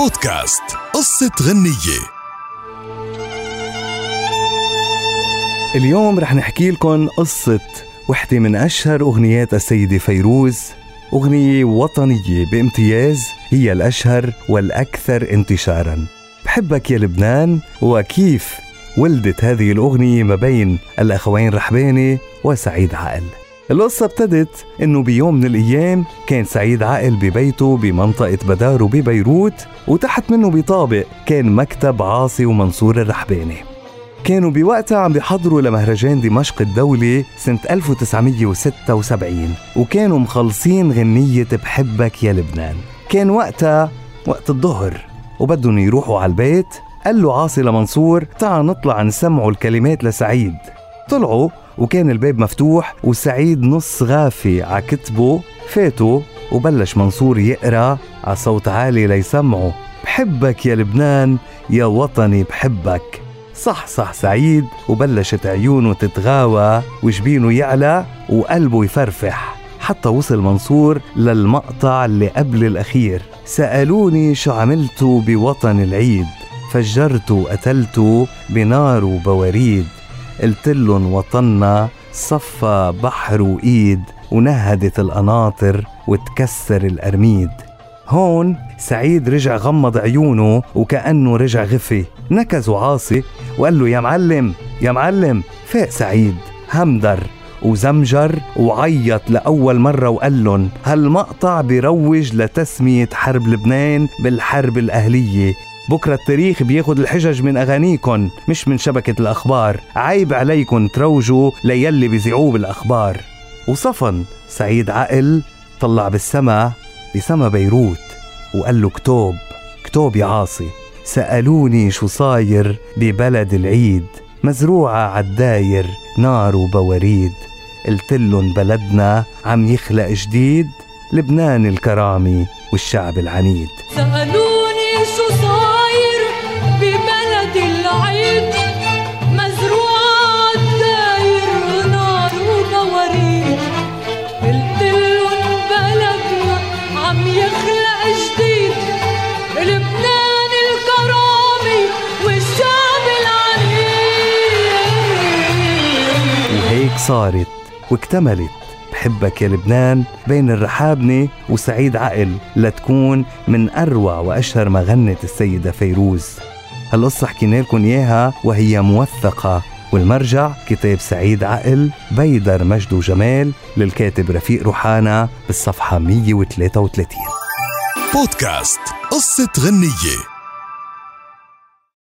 بودكاست قصة غنية. اليوم رح نحكي لكم قصة وحدة من أشهر أغنيات السيدة فيروز. أغنية وطنية بامتياز هي الأشهر والأكثر انتشارا. بحبك يا لبنان وكيف ولدت هذه الأغنية ما بين الأخوين رحباني وسعيد عقل. القصة ابتدت إنه بيوم من الأيام كان سعيد عقل ببيته بمنطقة بدارو ببيروت وتحت منه بطابق كان مكتب عاصي ومنصور الرحباني. كانوا بوقتها عم بيحضروا لمهرجان دمشق الدولي سنة 1976 وكانوا مخلصين غنية بحبك يا لبنان. كان وقتها وقت الظهر وبدهم يروحوا على البيت قال له عاصي لمنصور تعال نطلع نسمعوا الكلمات لسعيد. طلعوا وكان الباب مفتوح وسعيد نص غافي ع كتبه. فاتوا وبلش منصور يقرأ على صوت عالي ليسمعه. بحبك يا لبنان يا وطني بحبك. صح صح سعيد. وبلشت عيونه تتغاوى وجبينه يعلى وقلبه يفرفح. حتى وصل منصور للمقطع اللي قبل الأخير. سألوني شو عملتوا بوطن العيد فجرت وقتلت بنار وبواريد. قلت لهم وطننا صفى بحر وإيد ونهدت القناطر وتكسر الأرميد. هون سعيد رجع غمض عيونه وكأنه رجع غفي. نكز عاصي وقال له يا معلم يا معلم فاق سعيد همدر وزمجر وعيط لأول مرة وقال لهم هالمقطع بيروج لتسمية حرب لبنان بالحرب الأهلية بكرة التاريخ بياخد الحجج من أغانيكن مش من شبكة الأخبار. عيب عليكن تروجوا ليلي بيذيعوه بالأخبار وصفن سعيد عقل طلع بالسما بسما بيروت وقال له كتوب كتوب يا عاصي سألوني شو صاير ببلد العيد. مزروعة عالداير نار وبواريد. قلتلن بلدنا عم يخلق جديد لبنان الكرامي والشعب العنيد. سألوني صارت واكتملت بحبك يا لبنان بين الرحابنة وسعيد عقل لتكون من أروع وأشهر ما غنت السيدة فيروز. هالقصة حكينا لكم إياها وهي موثقة والمرجع كتاب سعيد عقل بيدر مجد وجمال للكاتب رفيق روحانا بالصفحة 133 بودكاست قصة غنية.